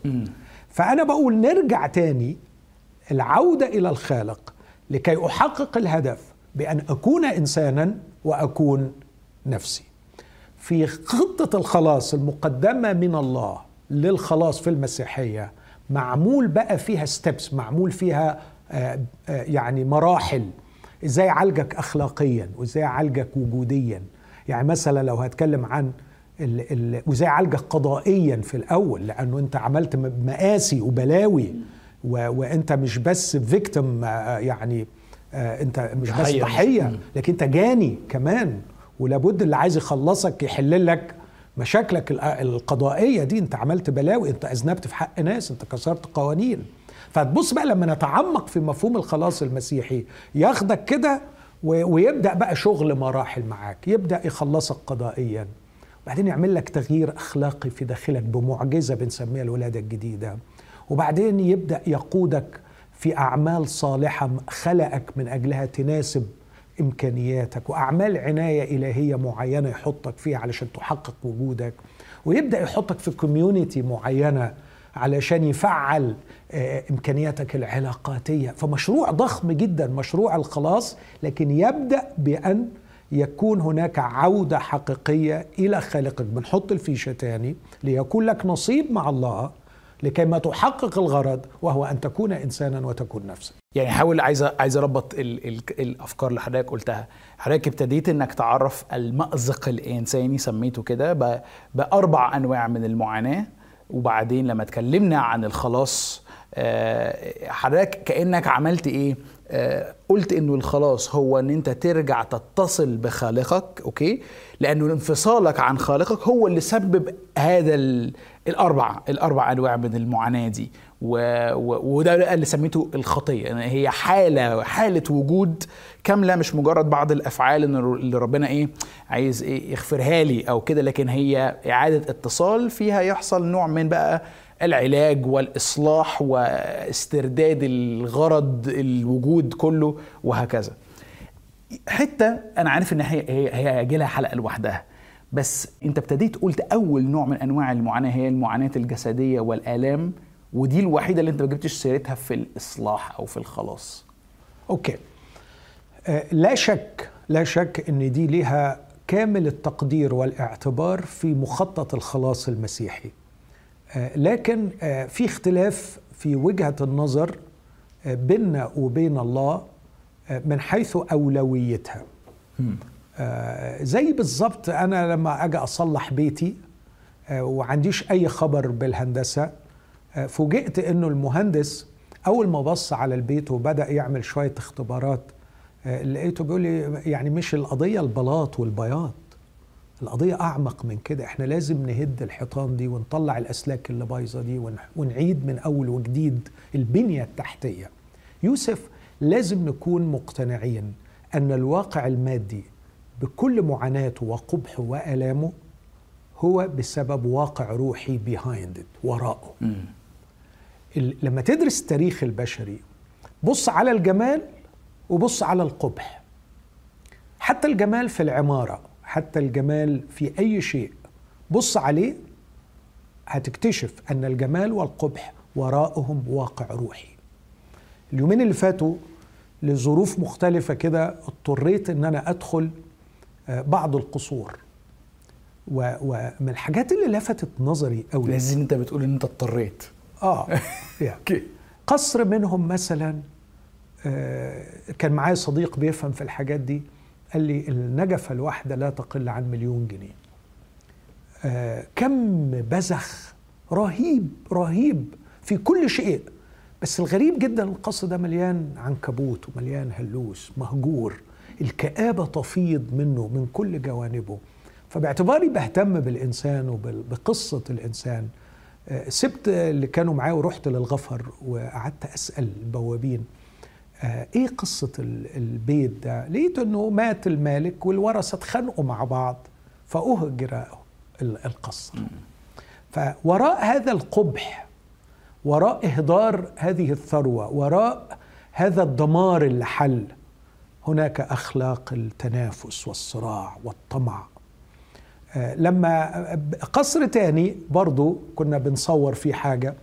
فأنا بقول نرجع تاني العودة إلى الخالق لكي أحقق الهدف بأن أكون إنسانا وأكون نفسي. في خطة الخلاص المقدمة من الله للخلاص في المسيحية معمول بقى فيها ستبس معمول فيها آه، آه، يعني مراحل. إزاي اعالجك اخلاقيا؟ وإزاي اعالجك وجوديا؟ يعني مثلا لو هتكلم عن وإزاي اعالجك قضائيا في الأول لأنه أنت عملت مآسي وبلاوي. وانت مش بس فيكتم آه، يعني انت مش بس ضحية لكن انت جاني كمان. ولابد اللي عايز يخلصك يحل لك مشاكلك القضائية دي. انت عملت بلاوي انت أذنبت في حق ناس انت كسرت قوانين. فتبص بقى لما نتعمق في مفهوم الخلاص المسيحي ياخدك كده ويبدأ بقى شغل مراحل معاك. يبدأ يخلصك قضائيا. وبعدين يعمل لك تغيير أخلاقي في داخلك بمعجزة بنسميها الولادة الجديدة. وبعدين يبدأ يقودك في أعمال صالحة خلقك من أجلها تناسب إمكانياتك وأعمال عناية إلهية معينة يحطك فيها علشان تحقق وجودك ويبدأ يحطك في كوميونتي معينة علشان يفعل آه، إمكانياتك العلاقاتية. فمشروع ضخم جدا مشروع الخلاص لكن يبدأ بأن يكون هناك عودة حقيقية إلى خالقك. بنحط الفيشة تاني ليكون لك نصيب مع الله لكي ما تحقق الغرض وهو أن تكون انسانا وتكون نفسا.
يعني حاول عايز عايز أربط ال ال الأفكار اللي حضرتك قلتها. حضرتك ابتديت إنك تعرف المأزق الإنساني سميته كده بأربع أنواع من المعاناة. وبعدين لما اتكلمنا عن الخلاص آه، حضرتك كأنك عملت إيه؟ آه، قلت إنه الخلاص هو إن أنت ترجع تتصل بخالقك أوكي؟ لأنه انفصالك عن خالقك هو اللي سبب هذا الأربع الأربع أنواع من المعاناة دي. وده اللي سميته الخطية. يعني هي حالة حالة وجود كاملة مش مجرد بعض الأفعال اللي ربنا إيه عايز إيه يغفرها لي أو كده لكن هي إعادة اتصال فيها يحصل نوع من بقى العلاج والإصلاح واسترداد الغرض الوجود كله وهكذا. حتة أنا عارف إن هي هي هيجي لها حلقة لوحدها. بس انت ابتديت قلت أول نوع من أنواع المعاناة هي المعاناة الجسدية والآلام ودي الوحيدة اللي انت ما جبتش سيرتها في الإصلاح أو في الخلاص.
أوكي. آه لا شك لا شك إن دي لها كامل التقدير والاعتبار في مخطط الخلاص المسيحي. آه لكن آه في اختلاف في وجهة النظر آه بيننا وبين الله آه من حيث أولويتها. زي بالظبط أنا لما أجي أصلح بيتي آه وعنديش أي خبر بالهندسة آه فوجئت إنه المهندس أول ما بص على البيت وبدأ يعمل شوية اختبارات آه لقيته بيقول لي يعني مش القضية البلاط والبياض القضية أعمق من كده إحنا لازم نهد الحيطان دي ونطلع الأسلاك اللي بايظة دي ونعيد من أول وجديد البنية التحتية. يوسف لازم نكون مقتنعين أن الواقع المادي بكل معاناته وقبحه وآلامه هو بسبب واقع روحي بيهايند وراءه. لما تدرس التاريخ البشري بص على الجمال وبص على القبح. حتى الجمال في العمارة حتى الجمال في أي شيء بص عليه هتكتشف أن الجمال والقبح وراءهم واقع روحي. اليومين اللي فاتوا لظروف مختلفة كده اضطريت إن أنا أدخل آه، بعض القصور. ومن الحاجات اللي لفتت نظري قوي
لازم أنت بتقول إن أنت اضطريت.
آه يعني <laughs> قصر منهم مثلا آه، كان معايا صديق بيفهم في الحاجات دي قال لي النجفة الواحدة لا تقل عن مليون جنيه. آه، كم بزخ رهيب رهيب في كل شيء. بس الغريب جدا القصر ده مليان عنكبوت ومليان هلوس مهجور. الكآبة تفيض منه من كل جوانبه. فباعتباري بهتم بالإنسان وبقصة الإنسان. آه، سبت اللي كانوا معايا ورحت للغفر وقعدت أسأل البوابين آه، إيه قصة البيت ده؟ لقيت إنه مات المالك والورثة اتخانقوا مع بعض فأهجر القصر فوراء هذا القبح وراء إهدار هذه الثروة وراء هذا الدمار اللي حل هناك أخلاق التنافس والصراع والطمع. آه، لما قصر تاني برضو كنا بنصور فيه حاجة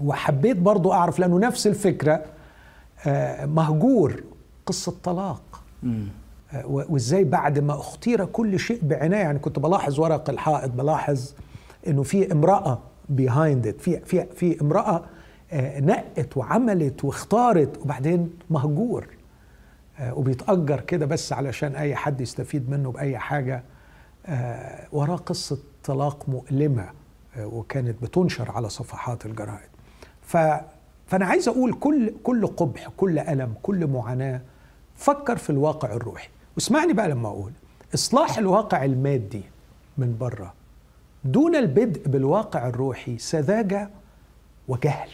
وحبيت برضو أعرف لأنه نفس الفكرة آه، مهجور قصة طلاق. آه، وإزاي بعد ما أختير كل شيء بعناية يعني كنت بلاحظ ورق الحائط بلاحظ إنه في امرأة بيهايند في في في امرأة آه، نقت وعملت واختارت وبعدين مهجور. وبيتأجر كده بس علشان أي حد يستفيد منه بأي حاجة. وراه قصة طلاق مؤلمة وكانت بتنشر على صفحات الجرائد. ف فأنا عايز أقول كل كل قبح كل ألم كل معاناة فكر في الواقع الروحي. واسمعني بقى لما أقول. إصلاح الواقع المادي من بره دون البدء بالواقع الروحي سذاجة وجهل.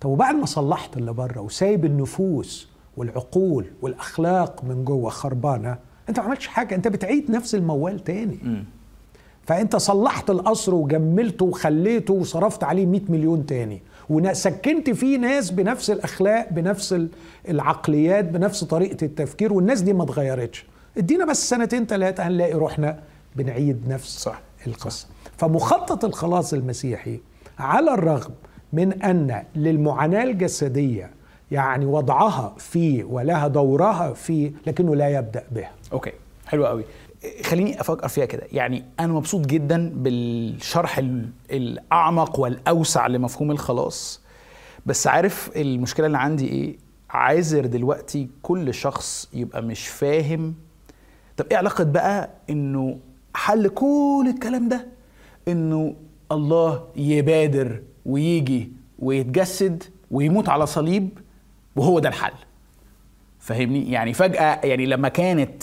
طب وبعد ما صلحت اللي بره وسايب النفوس والعقول والأخلاق من جوه خربانة أنت ما عملتش حاجة أنت بتعيد نفس الموال تاني م. فأنت صلحت القصر وجملته وخليته وصرفت عليه 100 مليون تاني وسكنت فيه ناس بنفس الأخلاق بنفس العقليات بنفس طريقة التفكير والناس دي ما اتغيرتش ادينا بس سنتين ثلاثة هنلاقي روحنا بنعيد نفس صح. القصة فمخطط الخلاص المسيحي على الرغم من أن للمعاناة الجسدية يعني وضعها فيه ولها دورها فيه لكنه لا يبدأ بها.
أوكي حلو قوي. خليني أفكر فيها كده. يعني أنا مبسوط جدا بالشرح الأعمق والأوسع لمفهوم الخلاص. بس عارف المشكلة اللي عندي إيه؟ عايزر دلوقتي كل شخص يبقى مش فاهم. طب إيه علاقة بقى إنه حل كل الكلام ده؟ إنه الله يبادر ويجي ويتجسد ويموت على صليب وهو ده الحل. فاهمني؟ يعني فجأة يعني لما كانت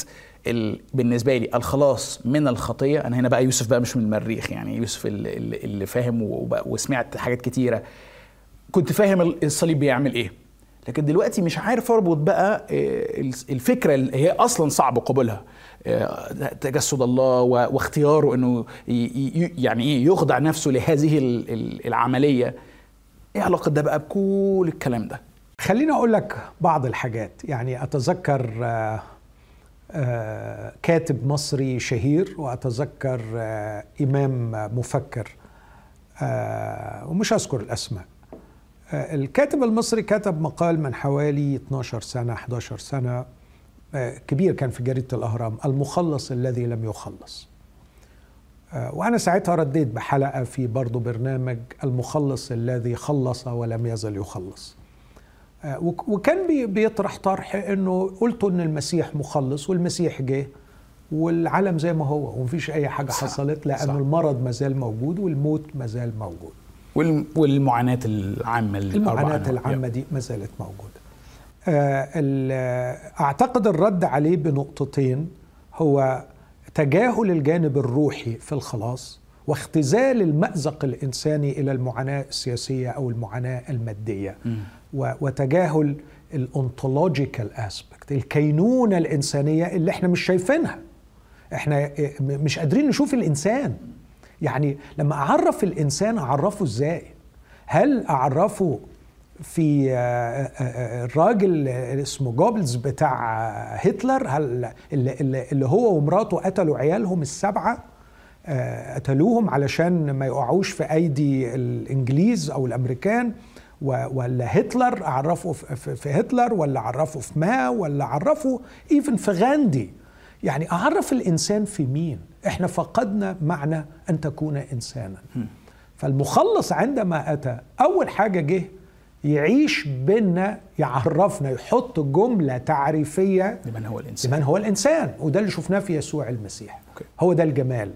بالنسبة لي الخلاص من الخطية أنا هنا بقى يوسف بقى مش من المريخ يعني يوسف اللي فاهم وسمعت حاجات كتيرة. كنت فاهم الصليب بيعمل إيه. لكن دلوقتي مش عارف أربط بقى آه، الفكرة اللي هي أصلا صعب قبولها. آه، تجسد الله واختياره إنه يعني إيه يخضع نفسه لهذه العملية. إيه علاقة ده بقى بكل الكلام ده؟
خليني أقول لك بعض الحاجات. يعني أتذكر آه، كاتب مصري شهير وأتذكر آه، إمام مفكر آه، ومش أذكر الأسماء. آه، الكاتب المصري كتب مقال من حوالي 12 سنة 11 سنة كبير كان في جريدة الأهرام المخلص الذي لم يخلص. وأنا ساعتها رديت بحلقة في برضه برنامج المخلص الذي خلص ولم يزل يخلص. آه، وكان بيطرح طرح إنه قلتوا إن المسيح مخلص والمسيح جه والعالم زي ما هو ومفيش أي حاجة صح. حصلت لأنه صح. المرض ما زال موجود والموت ما زال موجود
والمعاناة العامة
المعاناة العامة دي ما زالت موجودة آه، أعتقد الرد عليه بنقطتين هو تجاهل الجانب الروحي في الخلاص واختزال المأزق الإنساني إلى المعاناة السياسية أو المعاناة المادية. وتجاهل ال ontological aspect الكينونة الإنسانية اللي إحنا مش شايفينها. إحنا مش قادرين نشوف الإنسان. يعني لما أعرف الإنسان أعرفه إزاي؟ هل أعرفه في الراجل اسمه جوبلز بتاع هتلر؟ هل اللي هو ومراته قتلوا عيالهم السبعة قتلوهم علشان ما يقعوش في أيدي الإنجليز أو الأمريكان؟ ولا هتلر عرفوا في- هتلر ولا عرفوا في ما ولا عرفوا even في غاندي. يعني أعرف الإنسان في مين. إحنا فقدنا معنى أن تكون إنسانا. فالمخلص عندما أتى أول حاجة جه يعيش بينا يعرفنا يحط جملة تعريفية
لمن هو الإنسان.
لمن هو الإنسان. وده اللي شفناه في يسوع المسيح.
أوكي.
هو ده الجمال.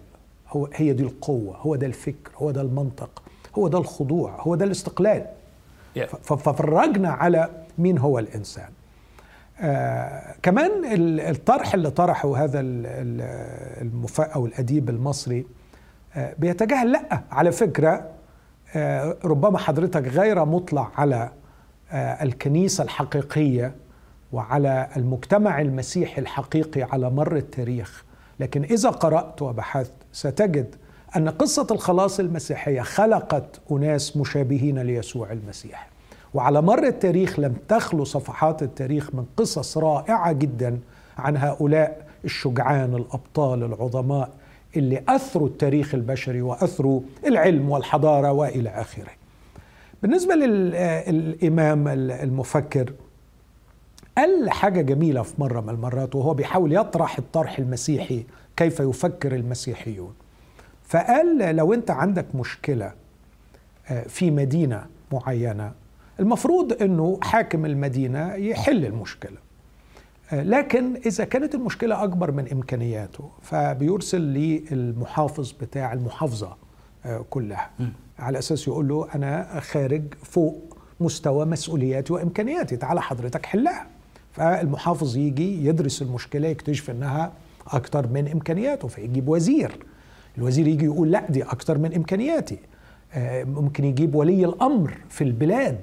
هو هي دي القوة. هو ده الفكر. هو ده المنطق. هو ده الخضوع. هو ده الاستقلال. ففرجنا على مين هو الإنسان. آه كمان ال- الطرح اللي طرحه هذا ال- ال- المف أو الأديب المصري آه بيتجاهل لا على فكرة آه ربما حضرتك غير مطلع على آه الكنيسة الحقيقية وعلى المجتمع المسيحي الحقيقي على مر التاريخ. لكن إذا قرأت وبحثت ستجد أن قصة الخلاص المسيحية خلقت أناس مشابهين ليسوع المسيح وعلى مر التاريخ لم تخلو صفحات التاريخ من قصص رائعة جدا عن هؤلاء الشجعان الأبطال العظماء اللي أثروا التاريخ البشري وأثروا العلم والحضارة وإلى آخره. بالنسبة للامام المفكر قال حاجة جميلة في مرة من المرات وهو بيحاول يطرح الطرح المسيحي كيف يفكر المسيحيون. فقال لو انت عندك مشكلة آه، في مدينة معينة المفروض انه حاكم المدينة يحل المشكلة. آه، لكن إذا كانت المشكلة أكبر من إمكانياته فبيرسل للمحافظ بتاع المحافظة آه، كلها. على أساس يقول له أنا خارج فوق مستوى مسؤولياتي وإمكانياتي تعالى حضرتك حلها. فالمحافظ يجي يدرس المشكلة يكتشف إنها أكتر من إمكانياته فيجيب وزير. الوزير يجي يقول لا دي أكتر من إمكانياتي. آه، ممكن يجيب ولي الأمر في البلاد.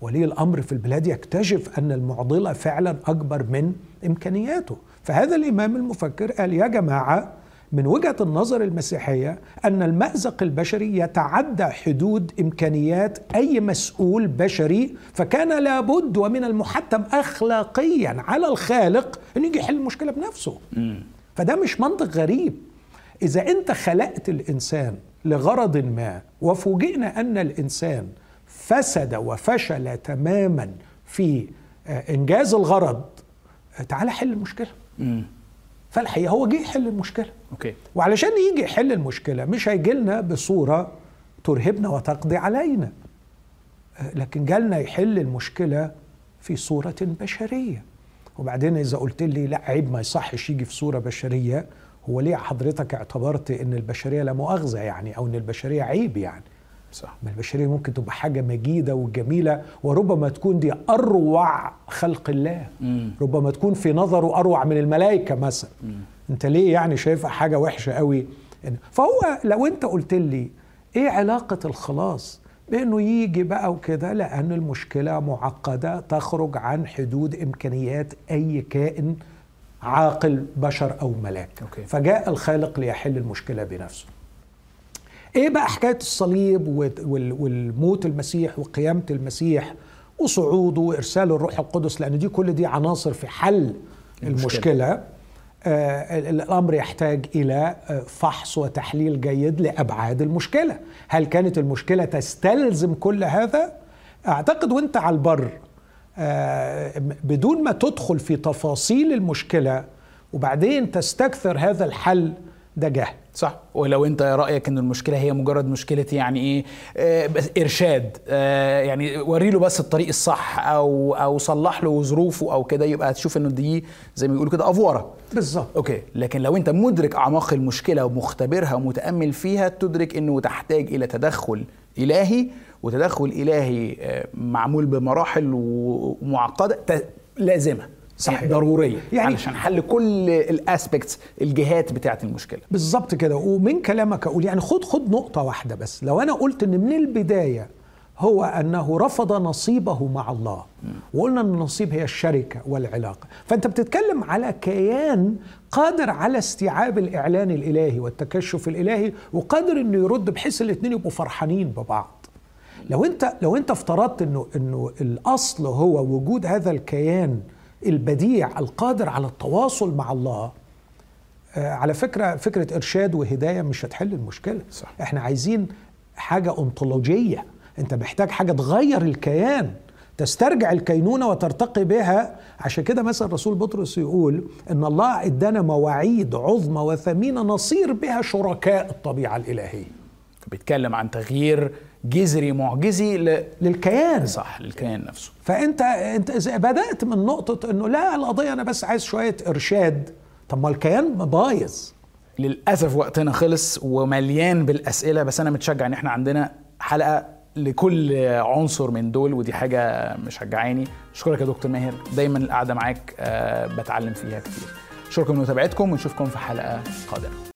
ولي الأمر في البلاد يكتشف أن المعضلة فعلا أكبر من إمكانياته. فهذا الإمام المفكر قال يا جماعة من وجهة النظر المسيحية أن المأزق البشري يتعدى حدود إمكانيات أي مسؤول بشري فكان لابد ومن المحتم اخلاقيا على الخالق أن يجي يحل المشكلة بنفسه. فده مش منطق غريب. إذا أنت خلقت الإنسان لغرض ما وفوجئنا أن الإنسان فسد وفشل تماما في آه، إنجاز الغرض آه، تعال حل المشكلة.
مم.
فالحقيقة هو جه يحل المشكلة.
أوكي.
وعلشان يجي يحل المشكلة مش هيجي لنا بصورة ترهبنا وتقضي علينا. آه، لكن جالنا يحل المشكلة في صورة بشرية. وبعدين إذا قلت لي لا عيب ما يصحش يجي في صورة بشرية هو ليه حضرتك اعتبرت إن البشرية لا مؤاخذة يعني أو إن البشرية عيب يعني؟
صح.
ما البشرية ممكن تبقى حاجة مجيدة وجميلة وربما تكون دي أروع خلق الله.
مم.
ربما تكون في نظره أروع من الملائكة مثلا. أنت ليه يعني شايفها حاجة وحشة قوي؟ فهو لو أنت قلت لي إيه علاقة الخلاص بإنه يجي بقى وكده؟ لأن المشكلة معقدة تخرج عن حدود إمكانيات أي كائن عاقل بشر أو ملاك.
أوكي.
فجاء الخالق ليحل المشكلة بنفسه. إيه بقى حكاية الصليب وال- وال- والموت المسيح وقيامة المسيح وصعوده وإرسال الروح القدس؟ لأن دي كل دي عناصر في حل
المشكلة.
المشكلة. آه ال- الأمر يحتاج إلى آه، فحص وتحليل جيد لأبعاد المشكلة. هل كانت المشكلة تستلزم كل هذا؟ أعتقد وأنت على البر آه، بدون ما تدخل في تفاصيل المشكلة وبعدين تستكثر هذا الحل ده جهل.
صح. ولو انت رأيك ان المشكلة هي مجرد مشكلة يعني إيه آه بس إرشاد آه يعني وري له بس الطريق الصح أو أو صلح له ظروفه أو كده يبقى هتشوف انه دي زي ما بيقولوا كده أفورة.
بالظبط.
أوكي. لكن لو انت مدرك أعماق المشكلة ومختبرها ومتأمل فيها تدرك انه تحتاج إلى تدخل إلهي وتدخل إلهي آه، معمول بمراحل ومعقدة ت- لازمة.
صحيح.
ضرورية.
يعني-
يعني علشان حل كل الأسبكتس الجهات بتاعة المشكلة.
بالظبط كده. ومن كلامك أقول يعني خد خد نقطة واحدة بس. لو أنا قلت إن من البداية هو أنه رفض نصيبه مع الله وقلنا إن النصيب هي الشركة والعلاقة فأنت بتتكلم على كيان قادر على استيعاب الإعلان الإلهي والتكشف الإلهي وقادر إنه يرد بحيث الاثنين يبقوا فرحانين ببعض. لو انت لو انت افترضت انه انه الأصل هو وجود هذا الكيان البديع القادر على التواصل مع الله آه، على فكرة فكرة إرشاد وهداية مش هتحل المشكلة.
صح.
إحنا عايزين حاجة انطولوجيه انت محتاج حاجة تغير الكيان تسترجع الكينونة وترتقي بها. عشان كده مثلا رسول بطرس يقول إن الله إدانا مواعيد عظمى وثمينة نصير بها شركاء الطبيعة الإلهية.
بيتكلم عن تغيير جذري معجزي.
للكيان.
صح للكيان نفسه.
فأنت أنت بدأت من نقطة إنه لا القضية أنا بس عايز شوية إرشاد. طب ما الكيان بايظ.
للأسف وقتنا خلص ومليان بالأسئلة بس أنا متشجع إن إحنا عندنا حلقة لكل عنصر من دول ودي حاجة مشجعاني. أشكرك يا دكتور ماهر. دايما القعدة معاك آه، بتعلم فيها كتير. أشكركم لمتابعتكم ونشوفكم في حلقة قادمة.